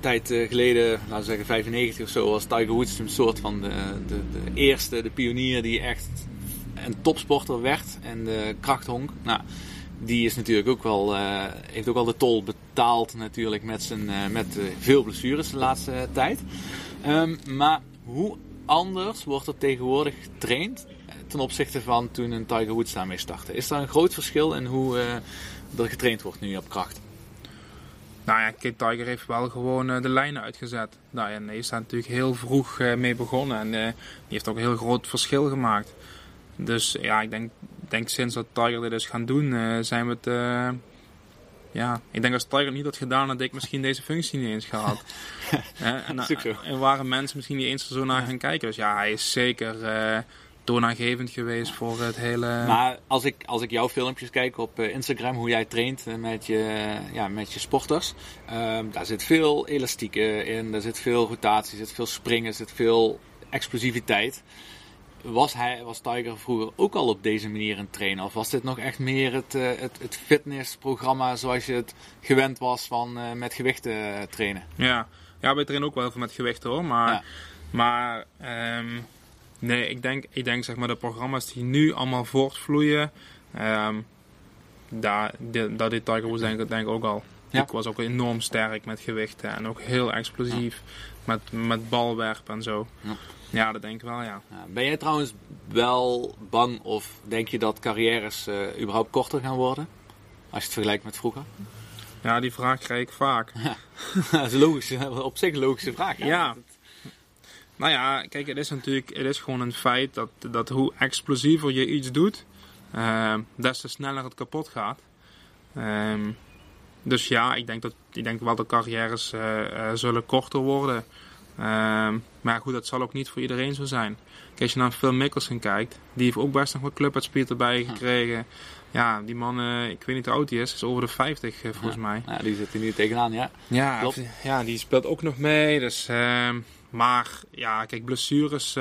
tijd eh, geleden, laten we zeggen 95 of zo, was Tiger Woods een soort van de, de, de eerste, de pionier die echt een topsporter werd en de krachthonk. Nou, die is natuurlijk ook wel, eh, heeft ook al de tol betaald natuurlijk met, zijn, eh, met eh, veel blessures de laatste tijd. Ehm, maar hoe anders wordt er tegenwoordig getraind ten opzichte van toen een Tiger Woods daarmee startte? Is daar een groot verschil in hoe er getraind wordt nu op kracht? Nou ja, Kid Tiger heeft wel gewoon de lijnen uitgezet. Nou is daar natuurlijk heel vroeg mee begonnen. En die heeft ook een heel groot verschil gemaakt. Dus ja, ik denk, denk sinds dat Tiger dit is gaan doen, eh, zijn we het... eh, ja, ik denk als Tiger niet had gedaan, had ik misschien deze functie niet eens gehad. [laughs] Eh, en, zo. en waren mensen misschien niet eens er zo naar gaan kijken. Dus ja, hij is zeker eh toonaangevend geweest voor het hele... Maar als ik, als ik jouw filmpjes kijk op eh, Instagram, hoe jij traint eh, met je, ja, met je sporters, ehm, daar zit veel elastiek eh, in, daar zit veel rotatie, zit veel springen, zit veel explosiviteit. Was, hij, was Tiger vroeger ook al op deze manier aan het trainen? Of was dit nog echt meer het, eh, het, het fitnessprogramma zoals je het gewend was van eh, met gewichten eh, trainen? Ja, ja wij trainen ook wel heel veel met gewicht hoor. Maar, Ja. maar ehm, nee, ik denk, ik denk zeg maar de programma's die nu allemaal voortvloeien, ehm daar, dat dit Tiger Woods denk, ik- denk ik ook al. Ja. Ik was ook enorm sterk met gewichten en ook heel explosief met, met balwerpen en zo. Ja. Ja. dat denk ik wel, ja. Ja, ben jij trouwens wel bang of denk je dat carrières eh, überhaupt korter gaan worden? Als je het vergelijkt met vroeger. Ja, die vraag krijg ik vaak. [laughs] dat is een logische, op zich een logische vraag. Ja. Nou ja, kijk, het is natuurlijk het is gewoon een feit dat, dat hoe explosiever je iets doet, uh, des te sneller het kapot gaat. Um, dus ja, ik denk, dat, ik denk wel dat carrières uh, uh, zullen korter worden. Um, maar goed, dat zal ook niet voor iedereen zo zijn. Kijk, als je naar Phil Mickelson kijkt, die heeft ook best nog wat clubuitspiel erbij gekregen. Ja, die man, uh, ik weet niet hoe oud hij is, is over de 50 volgens ja. mij. Ja, die zit er nu tegenaan, ja. Ja, Klopt. ja die speelt ook nog mee. Dus, ehm, maar ja, kijk, blessures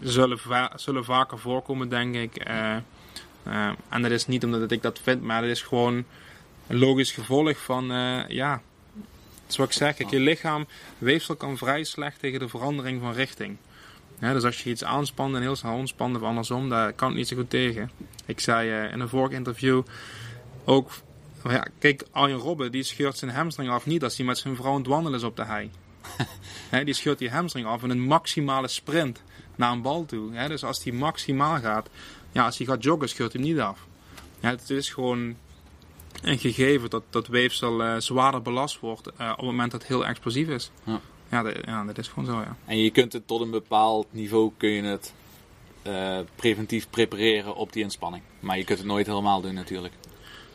zullen, va zullen vaker voorkomen, denk ik. en dat is niet omdat ik dat vind, maar dat is gewoon een logisch gevolg van, zoals ik zeg, kijk, je lichaam, weefsel kan vrij slecht tegen de verandering van richting. Ja, dus als je iets aanspant en heel snel ontspant of andersom, daar kan het niet zo goed tegen. Ik zei uh, in een vorig interview ook, ja, kijk, Arjen Robben die scheurt zijn hamstring af niet als hij met zijn vrouw aan het wandelen is op de hei. [laughs] He, die scheurt die hamstring af in een maximale sprint naar een bal toe. He, dus als die maximaal gaat, ja, als hij gaat joggen, scheurt hij hem niet af. Ja, het is gewoon een gegeven dat dat weefsel uh, zwaarder belast wordt uh, op het moment dat het heel explosief is. Ja. Ja, dat, ja, dat is gewoon zo, ja. En je kunt het tot een bepaald niveau kun je het uh, preventief prepareren op die inspanning. Maar je kunt het nooit helemaal doen natuurlijk.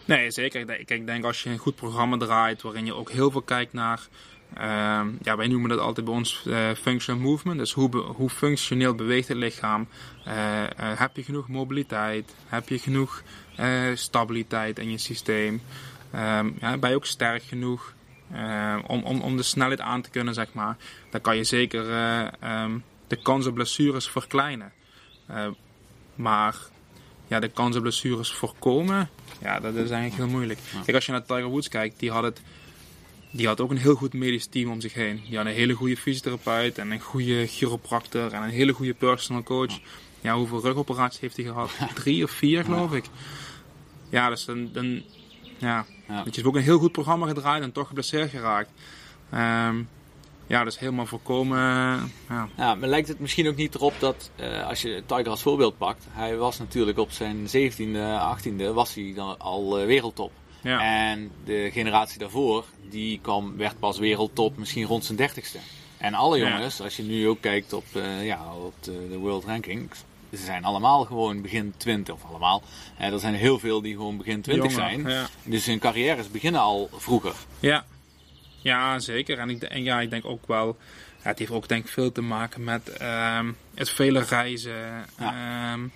Nee, zeker. Ik denk als je een goed programma draait waarin je ook heel veel kijkt naar... Uh, ja, wij noemen dat altijd bij ons uh, functional movement. Dus hoe, be hoe functioneel beweegt het lichaam? Uh, heb je genoeg mobiliteit? Heb je genoeg stabiliteit in je systeem? Um, ja, ben je ook sterk genoeg om, om, om de snelheid aan te kunnen, zeg maar? Dan kan je zeker um, de kans op blessures verkleinen. maar ja, de kans op blessures voorkomen, ja, dat is eigenlijk heel moeilijk. Kijk, als je naar Tiger Woods kijkt, die had het die had ook een heel goed medisch team om zich heen. Die had een hele goede fysiotherapeut en een goede chiropractor en een hele goede personal coach. Ja, hoeveel rugoperaties heeft hij gehad? Drie of vier, geloof ik. Ja, dus dan, dan ja. Ja. je hebt ook een heel goed programma gedraaid en toch geblesseerd geraakt. Um, ja, dus helemaal voorkomen. Ja. Ja, maar lijkt het misschien ook niet erop dat, uh, als je Tiger als voorbeeld pakt, hij was natuurlijk op zijn 17e, 18e, was hij dan al uh, wereldtop. Ja. En de generatie daarvoor, die kwam, werd pas wereldtop misschien rond zijn dertigste. En alle jongens, ja. als je nu ook kijkt op, uh, ja, op de, de World Rankings, ze zijn allemaal gewoon begin 20 of allemaal. Uh, er zijn heel veel die gewoon begin 20 Jongen, zijn. ja. Dus hun carrières beginnen al vroeger. Ja, ja zeker. En, ik, en ja, ik denk ook wel, ja, het heeft ook denk ik veel te maken met um, het vele reizen. Ja. Um,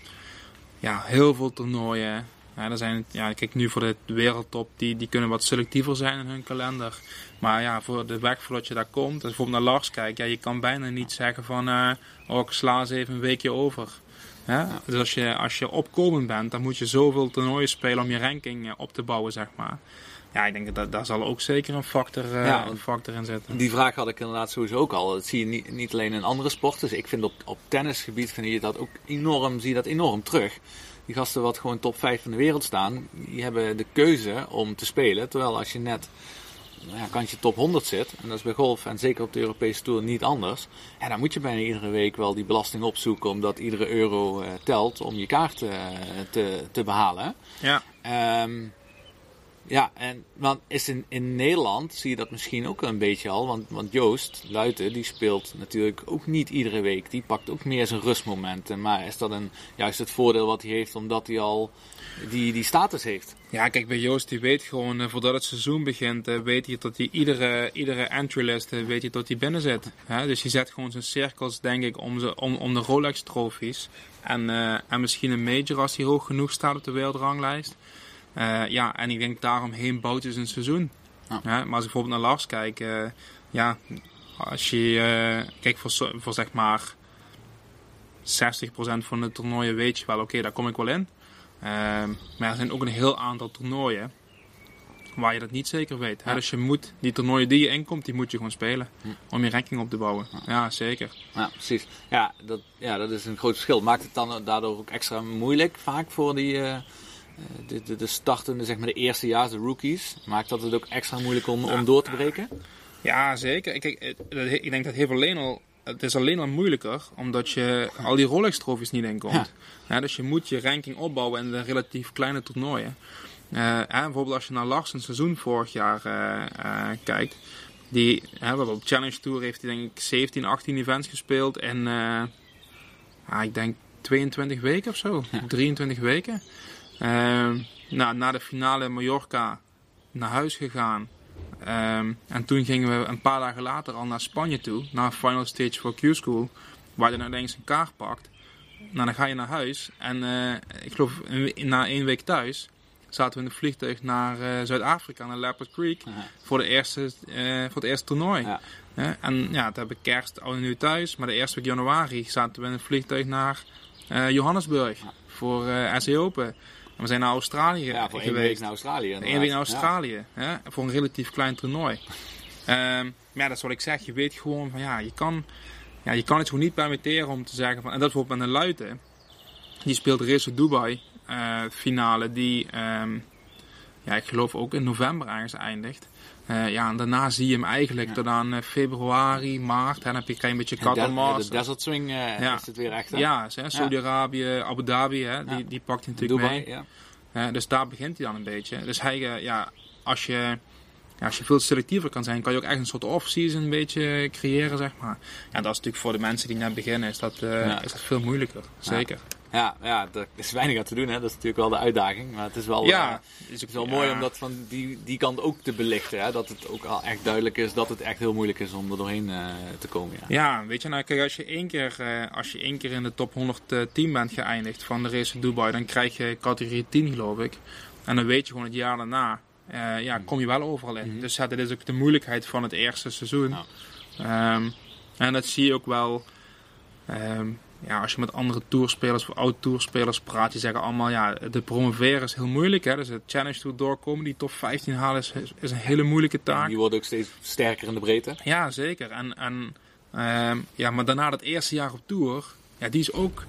ja, heel veel toernooien. Ja, er zijn, ja, kijk nu voor de wereldtop, die, die kunnen wat selectiever zijn in hun kalender. Maar ja, voor de weg voordat je daar komt, als je bijvoorbeeld naar Lars kijkt, ja, je kan bijna niet zeggen van, uh, oh, ik sla eens even een weekje over. Ja? Ja. Dus als je, als je opkomend bent, dan moet je zoveel toernooien spelen om je ranking op te bouwen, zeg maar. Ja, ik denk dat daar zal ook zeker een factor, uh, Ja, een factor in zitten. Die vraag had ik inderdaad sowieso ook al. Dat zie je niet, niet alleen in andere sporten. Dus ik vind op, op tennisgebied vind je dat ook enorm, zie je dat enorm terug. Die gasten wat gewoon top 5 van de wereld staan, die hebben de keuze om te spelen. Terwijl als je net nou ja, kantje top 100 zit, en dat is bij golf en zeker op de Europese Tour niet anders. Ja, dan moet je bijna iedere week wel die belasting opzoeken, omdat iedere euro uh, telt om je kaart uh, te, te behalen. Ja. Um, ja, en want is in, in Nederland zie je dat misschien ook een beetje al. Want, want Joost Luiten die speelt natuurlijk ook niet iedere week. Die pakt ook meer zijn rustmomenten. Maar is dat een, juist het voordeel wat hij heeft omdat hij al die, die status heeft? Ja, kijk, bij Joost die weet gewoon, uh, voordat het seizoen begint, uh, weet hij dat hij iedere, iedere entrylist, uh, weet hij dat hij binnen zit. Dus hij zet gewoon zijn cirkels, denk ik, om, ze, om, om de Rolex trofies. En, en misschien een major als hij hoog genoeg staat op de wereldranglijst. Uh, ja, en ik denk daaromheen bouwt dus een seizoen. Ja. Ja, maar als ik bijvoorbeeld naar Lars kijk, uh, ja, als je uh, kijkt voor, voor zeg maar 60% van de toernooien weet je wel, oké, okay, daar kom ik wel in. maar er zijn ook een heel aantal toernooien waar je dat niet zeker weet. Ja. Dus je moet, die toernooien die je inkomt, die moet je gewoon spelen. Om je ranking op te bouwen. Ja, ja zeker. Ja, precies. Ja dat, ja, dat is een groot verschil. Maakt het dan daardoor ook extra moeilijk vaak voor die... Uh, de, de, de startende, zeg maar de eerstejaars, de rookies, maakt dat het ook extra moeilijk om, om door te breken? Ja, zeker. Kijk, ik denk dat heeft alleen al, het is alleen al moeilijker, omdat je al die Rolex-trofies niet inkomt. Ja. Ja, dus je moet je ranking opbouwen in de relatief kleine toernooien. Eh, bijvoorbeeld als je naar Lars een seizoen vorig jaar eh, eh, kijkt. Die, op Challenge Tour heeft hij denk ik 17, 18 events gespeeld. En ja, ik denk 22 weken of zo. 23 weken. Ehm, nou, na de finale in Mallorca naar huis gegaan. Ehm, en toen gingen we een paar dagen later al naar Spanje toe. Naar Final Stage voor Q-School. Waar je dan ineens een kaart pakt. Nou, dan ga je naar huis. En ik geloof na één week thuis zaten we in een vliegtuig naar uh, Zuid-Afrika, naar Leopard Creek, voor, de eerste, uh, voor het eerste toernooi. Ja. en ja, toen heb ik kerst al nu thuis, maar de eerste week januari zaten we in een vliegtuig naar Johannesburg voor SE Open. En we zijn naar Australië ja, voor geweest. week naar Australië. Eén week naar Australië, hè, voor een relatief klein toernooi. um, maar ja, dat is wat ik zeg, je weet gewoon van ja, je kan, ja, je kan het gewoon niet permitteren om te zeggen van, en dat bijvoorbeeld met een Luiten, die speelt Race Dubai uh, finale die, um, ja, ik geloof ook in november ergens eindigt. Uh, ja, en daarna zie je hem eigenlijk ja. tot aan uh, februari, maart. Hè, dan heb je een beetje Qatar De Desert Swing ja. is het weer echt. Hè? Ja, Saudi-Arabië, Abu Dhabi, hè, die, die pakt hij natuurlijk Dubai, mee. dus daar begint hij dan een beetje. Dus hij, ja, als je, ja, als je veel selectiever kan zijn, kan je ook echt een soort off-season een beetje creëren, zeg maar. Ja, dat is natuurlijk voor de mensen die net beginnen, is dat, is dat veel moeilijker. Zeker. Ja, ja, er is weinig aan te doen. Hè. Dat is natuurlijk wel de uitdaging. Maar het is wel, ja, uh, is ook wel mooi om dat van die, die kant ook te belichten. Hè. Dat het ook al echt duidelijk is dat het echt heel moeilijk is om er doorheen uh, te komen. Ja. ja, weet je, nou, kijk, als je één keer, uh, als je één keer in de top 110 bent geëindigd van de race in Dubai, dan krijg je categorie 10, geloof ik. En dan weet je gewoon het jaar daarna, ja, kom je wel overal in. Mm -hmm. Dus dat is ook de moeilijkheid van het eerste seizoen. Nou. Um, en dat zie je ook wel. Um, ja, als je met andere tourspelers of oud-tourspelers praat, die zeggen allemaal, ja, de promoveren is heel moeilijk. Hè? Dus het Challenge Tour doorkomen, die top 15 halen, is, is een hele moeilijke taak. Die worden ook steeds sterker in de breedte. Ja, zeker. En, en, uh, ja, maar daarna dat eerste jaar op Tour, ja, die is ook...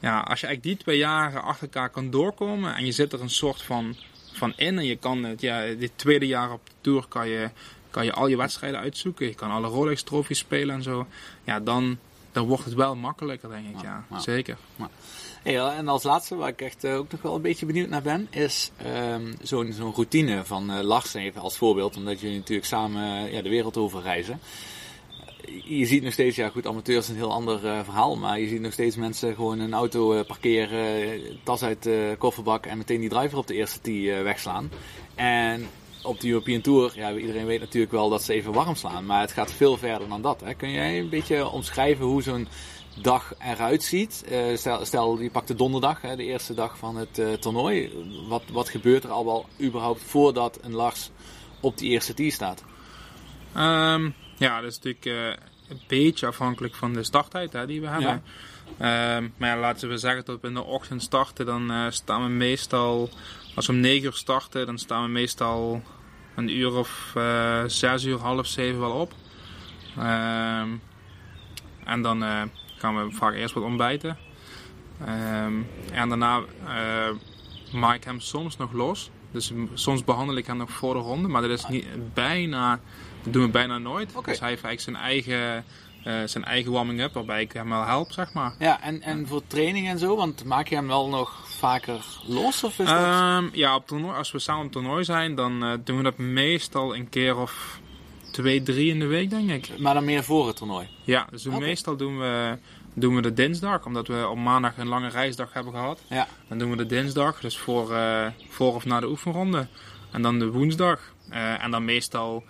Ja, als je eigenlijk die twee jaren achter elkaar kan doorkomen en je zit er een soort van, van in en je kan het, ja, dit tweede jaar op de Tour kan je, kan je al je wedstrijden uitzoeken. Je kan alle Rolex trofies spelen en zo. Ja, dan, dan wordt het wel makkelijker, denk ik. Ja, zeker. en als laatste, waar ik echt ook nog wel een beetje benieuwd naar ben, is um, zo'n zo'n routine van uh, Lars even als voorbeeld, omdat jullie natuurlijk samen ja, de wereld over reizen. Je ziet nog steeds, ja goed, amateurs is een heel ander uh, verhaal, maar je ziet nog steeds mensen gewoon een auto uh, parkeren, tas uit de kofferbak en meteen die driver op de eerste tee wegslaan. En op de European Tour, ja, iedereen weet natuurlijk wel dat ze even warm slaan. Maar het gaat veel verder dan dat. Hè. Kun jij een beetje omschrijven hoe zo'n dag eruit ziet? Uh, stel, stel, je pakt de donderdag, hè, de eerste dag van het uh, toernooi. Wat, wat gebeurt er al wel überhaupt voordat een Lars op die eerste tee staat? Um, ja, dat is natuurlijk uh, een beetje afhankelijk van de starttijd hè, die we hebben. Ja. Um, maar ja, laten we zeggen dat we in de ochtend starten, dan staan we meestal als we om 9 uur starten, dan staan we meestal een uur of uh, 6 uur, half 7 wel op. Uh, en dan uh, gaan we vaak eerst wat ontbijten. Um, en daarna uh, maak ik hem soms nog los. Dus soms behandel ik hem nog voor de ronde, maar dat is niet, bijna, dat doen we bijna nooit. Okay. Dus hij heeft eigenlijk zijn eigen zijn eigen warming-up, waarbij ik hem wel help, zeg maar. Ja, en, en voor training en zo, want maak je hem wel nog vaker los? Of is dat... Um, ja, op toernooi, als we samen op toernooi zijn, dan uh, doen we dat meestal een keer of twee, drie in de week, denk ik. Maar dan meer voor het toernooi? Ja, dus okay. meestal doen we, doen we de dinsdag, omdat we op maandag een lange reisdag hebben gehad. Ja. Dan doen we de dinsdag, dus voor, uh, voor of na de oefenronde. En dan de woensdag. Uh, en dan meestal...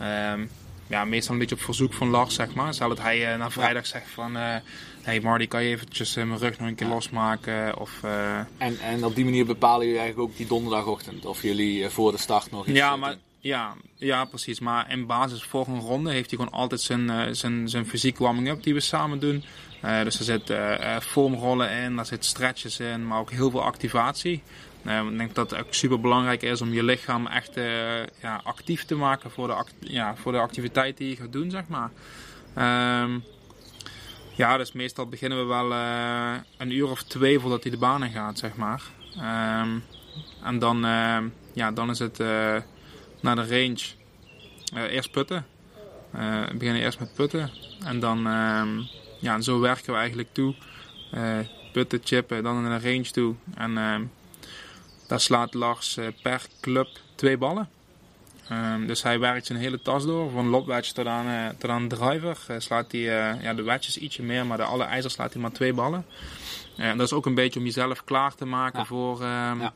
Um, ja, meestal een beetje op verzoek van Lars, zeg maar. Zal dat hij uh, na vrijdag zegt van... Uh, hey Marty, kan je eventjes uh, mijn rug nog een keer losmaken? Of, en, en op die manier bepalen jullie eigenlijk ook die donderdagochtend? Of jullie voor de start nog iets ja, maar, ja, ja, precies. Maar in basis voor een ronde heeft hij gewoon altijd zijn, zijn, zijn fysiek warming-up die we samen doen. dus er zit foamrollen in, daar zit stretches in, maar ook heel veel activatie. Uh, ik denk dat het ook super belangrijk is om je lichaam echt uh, ja, actief te maken voor de, act ja, voor de activiteit die je gaat doen, zeg maar. Um, ja, dus meestal beginnen we wel uh, een uur of twee voordat hij de baan in gaat, zeg maar. Um, en dan, ja, dan is het naar de range. eerst putten. we beginnen eerst met putten. En dan, ja, en zo werken we eigenlijk toe. putten, chippen, dan naar de range toe. En daar slaat Lars eh, per club twee ballen. Ehm, dus hij werkt zijn hele tas door, van lobwedge tot aan, tot aan driver. Eh, slaat hij ja, de wedges ietsje meer, maar de alle ijzers slaat hij maar twee ballen. En dat is ook een beetje om jezelf klaar te maken Ja. voor... ehm, Ja.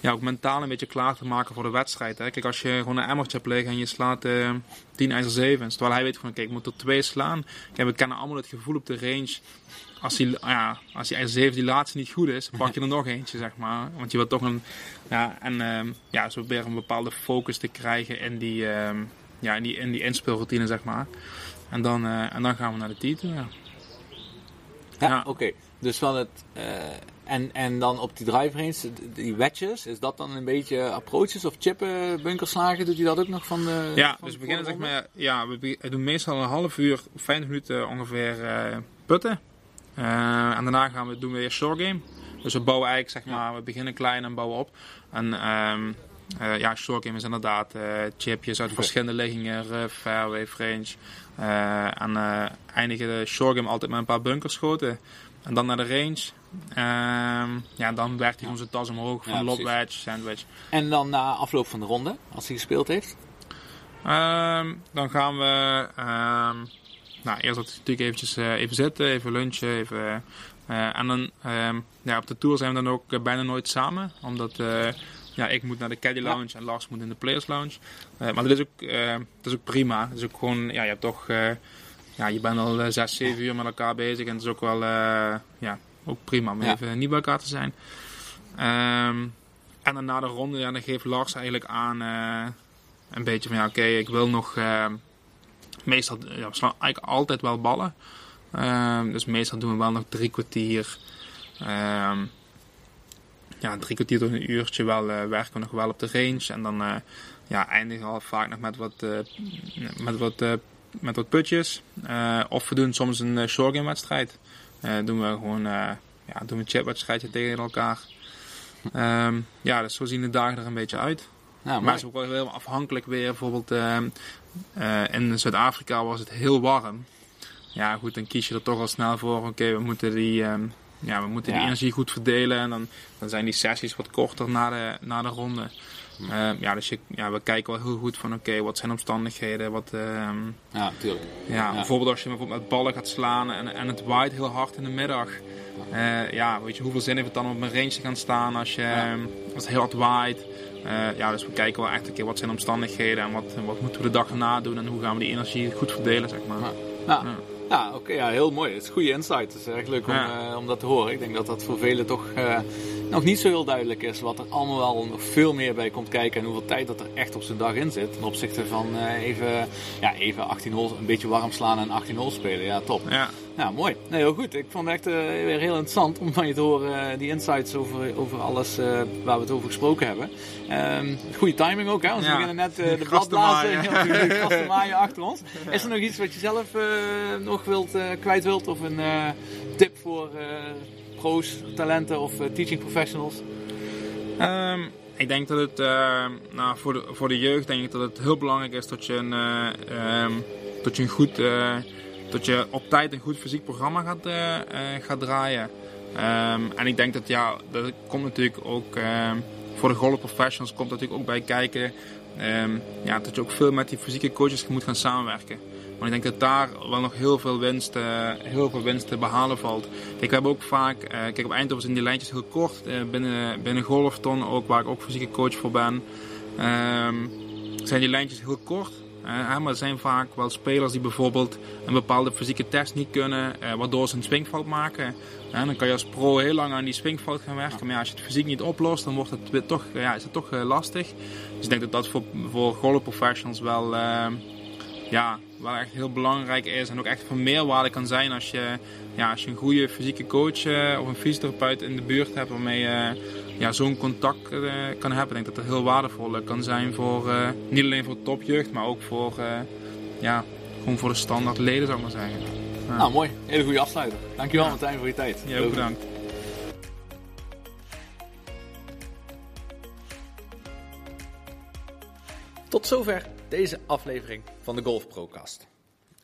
ja, ook mentaal een beetje klaar te maken voor de wedstrijd. Hè. Kijk, als je gewoon een emmertje hebt liggen en je slaat eh 10 ijzer 7. Terwijl hij weet van, kijk, ik moet er twee slaan. Kijk, we kennen allemaal het gevoel op de range. Als die, ja, als die 7 die laatste niet goed is, pak je er nog eentje, zeg maar. Want je wilt toch een, ja, en ehm, ja, zo weer een bepaalde focus te krijgen in die, ehm, ja, in die, in die inspeelroutine, zeg maar. En dan, eh, en dan gaan we naar de titel, ja. Ja, Ja. oké. Dus van het... eh, en, en dan op die drive range, die wedges, is dat dan een beetje approaches of chippen, bunkerslagen? Doet hij dat ook nog van de Ja, van dus we beginnen zeg maar, ja, we doen meestal een half uur, 50 minuten ongeveer eh, putten. Eh, en daarna gaan we, doen we weer short game. Dus we bouwen eigenlijk, zeg maar, we beginnen klein en bouwen op. En ehm, eh, ja, short game is inderdaad eh, chipjes uit verschillende liggingen, rough, fairway, range. En eindigen de short game altijd met een paar bunkerschoten. En dan naar de range. Ehm, ja, dan werkt hij zijn tas omhoog Ja, van lob precies. wedge, sandwich. En dan na afloop van de ronde, als hij gespeeld heeft? Ehm, dan gaan we. Ehm, nou, eerst dat natuurlijk eventjes eh, even zitten, even lunchen. Even, eh, en dan ehm, ja, op de tour zijn we dan ook eh, bijna nooit samen. Omdat ja, ik moet naar de Caddy Lounge en Lars moet in de Players Lounge. Maar dat is, ook, eh, dat is ook prima. Dat is ook gewoon, ja, je hebt toch. ja, je bent al zes, zeven uur met elkaar bezig. En het is ook wel. ja, ook prima om Ja. even niet bij elkaar te zijn. Ehm, en dan na de ronde, ja, dan geeft Lars eigenlijk aan. een beetje van ja, oké, ik wil nog. Meestal ja, we slaan eigenlijk altijd wel ballen. Ehm, dus meestal doen we wel nog drie kwartier. ehm, ja, drie kwartier tot een uurtje wel eh, werken we nog wel op de range. En dan eh, ja, eindigen we al vaak nog met wat, eh, met wat, met wat putjes. Of we doen soms een uh, short game wedstrijd. Doen we gewoon ja, doen we een chipwedstrijdje tegen elkaar. Ehm, ja, dus zo zien de dagen er een beetje uit. Ja, Maar het is ook wel heel afhankelijk weer. Bijvoorbeeld eh, in Zuid-Afrika was het heel warm. Ja, goed, dan kies je er toch al snel voor. Oké, we moeten die, ehm, ja, we moeten die Ja. energie goed verdelen. En dan, dan zijn die sessies wat korter na de, na de ronde. Ehm, ja, dus je, ja, we kijken wel heel goed van oké, wat zijn omstandigheden. Wat, ehm, Ja, tuurlijk. ja, bijvoorbeeld als je bijvoorbeeld met ballen gaat slaan en, en het waait heel hard in de middag. Eh, ja, weet je, hoeveel zin heeft het dan om op een range te gaan staan als, je, Ja. ehm, als het heel hard waait? Eh, ja, dus we kijken wel echt een keer wat zijn de omstandigheden en wat, wat moeten we de dag erna doen en hoe gaan we die energie goed verdelen, zeg maar. Ja. Ja, Ja. ja oké, ja, heel mooi. Het is goede insight. Het is echt leuk om, eh, om dat te horen. Ik denk dat dat voor velen toch nog niet zo heel duidelijk is. Wat er allemaal wel nog veel meer bij komt kijken. En hoeveel tijd dat er echt op zijn dag in zit. Ten opzichte van eh, even, ja, even 18 holes, een beetje warm slaan en 18 holes spelen. Ja, top. Ja, Ja, mooi. Nee, heel goed. Ik vond het echt eh, weer heel interessant om van je te horen, eh, die insights over, over alles waar we het over gesproken hebben. Ehm goede timing ook, hè? Want we beginnen net de [laughs] bladblazen [laughs] te maaien achter ons. Is er nog iets wat je zelf nog wilt, kwijt wilt? Of een tip voor pro's, talenten of eh, teaching professionals? Ehm, ik denk dat het ehm, nou, voor, de, voor de jeugd denk ik dat het heel belangrijk is dat je een, eh, ehm, dat je goed, eh, dat je op tijd een goed fysiek programma gaat, gaat draaien. En ik denk dat ja, dat komt natuurlijk ook voor de golf professionals komt natuurlijk ook bij kijken. ja, dat je ook veel met die fysieke coaches moet gaan samenwerken. Want ik denk dat daar wel nog heel veel winst, eh, heel veel winst te behalen valt. We hebben ook vaak, eh, kijk op Eindhoven zijn die lijntjes heel kort. eh, binnen, binnen Golfton ook, waar ik ook fysieke coach voor ben, ehm, zijn die lijntjes heel kort. Maar er zijn vaak wel spelers die bijvoorbeeld een bepaalde fysieke test niet kunnen, eh, waardoor ze een swingfout maken. En dan kan je als pro heel lang aan die swingfout gaan werken. Maar ja, als je het fysiek niet oplost, dan wordt het toch, ja, is het toch lastig. Dus ik denk dat dat voor, voor golfprofessionals wel, eh, ja, wel echt heel belangrijk is. En ook echt van meerwaarde kan zijn als je, ja, als je een goede fysieke coach eh, of een fysiotherapeut in de buurt hebt waarmee je ja, zo'n contact eh, kan hebben. Ik denk dat dat heel waardevol kan zijn voor, eh, niet alleen voor topjeugd, maar ook voor, eh, ja, gewoon voor de standaard leden zou ik maar zeggen. Ja. Nou, mooi. Hele goede afsluiter. Dankjewel Ja. Martijn voor je tijd. Ja, ook bedankt. Tot zover deze aflevering van de Golf Procast.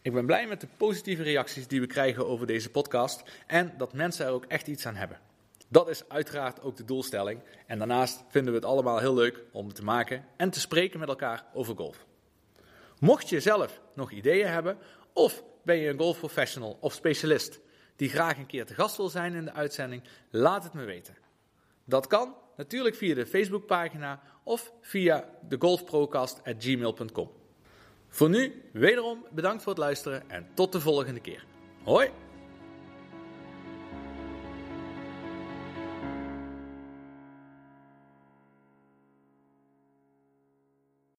Ik ben blij met de positieve reacties die we krijgen over deze podcast en dat mensen er ook echt iets aan hebben. Dat is uiteraard ook de doelstelling. En daarnaast vinden we het allemaal heel leuk om te maken en te spreken met elkaar over golf. Mocht je zelf nog ideeën hebben, of ben je een golfprofessional of specialist die graag een keer te gast wil zijn in de uitzending, laat het me weten. Dat kan natuurlijk via de Facebookpagina of via de golfprocast.gmail.com. Voor nu, wederom bedankt voor het luisteren en tot de volgende keer. Hoi!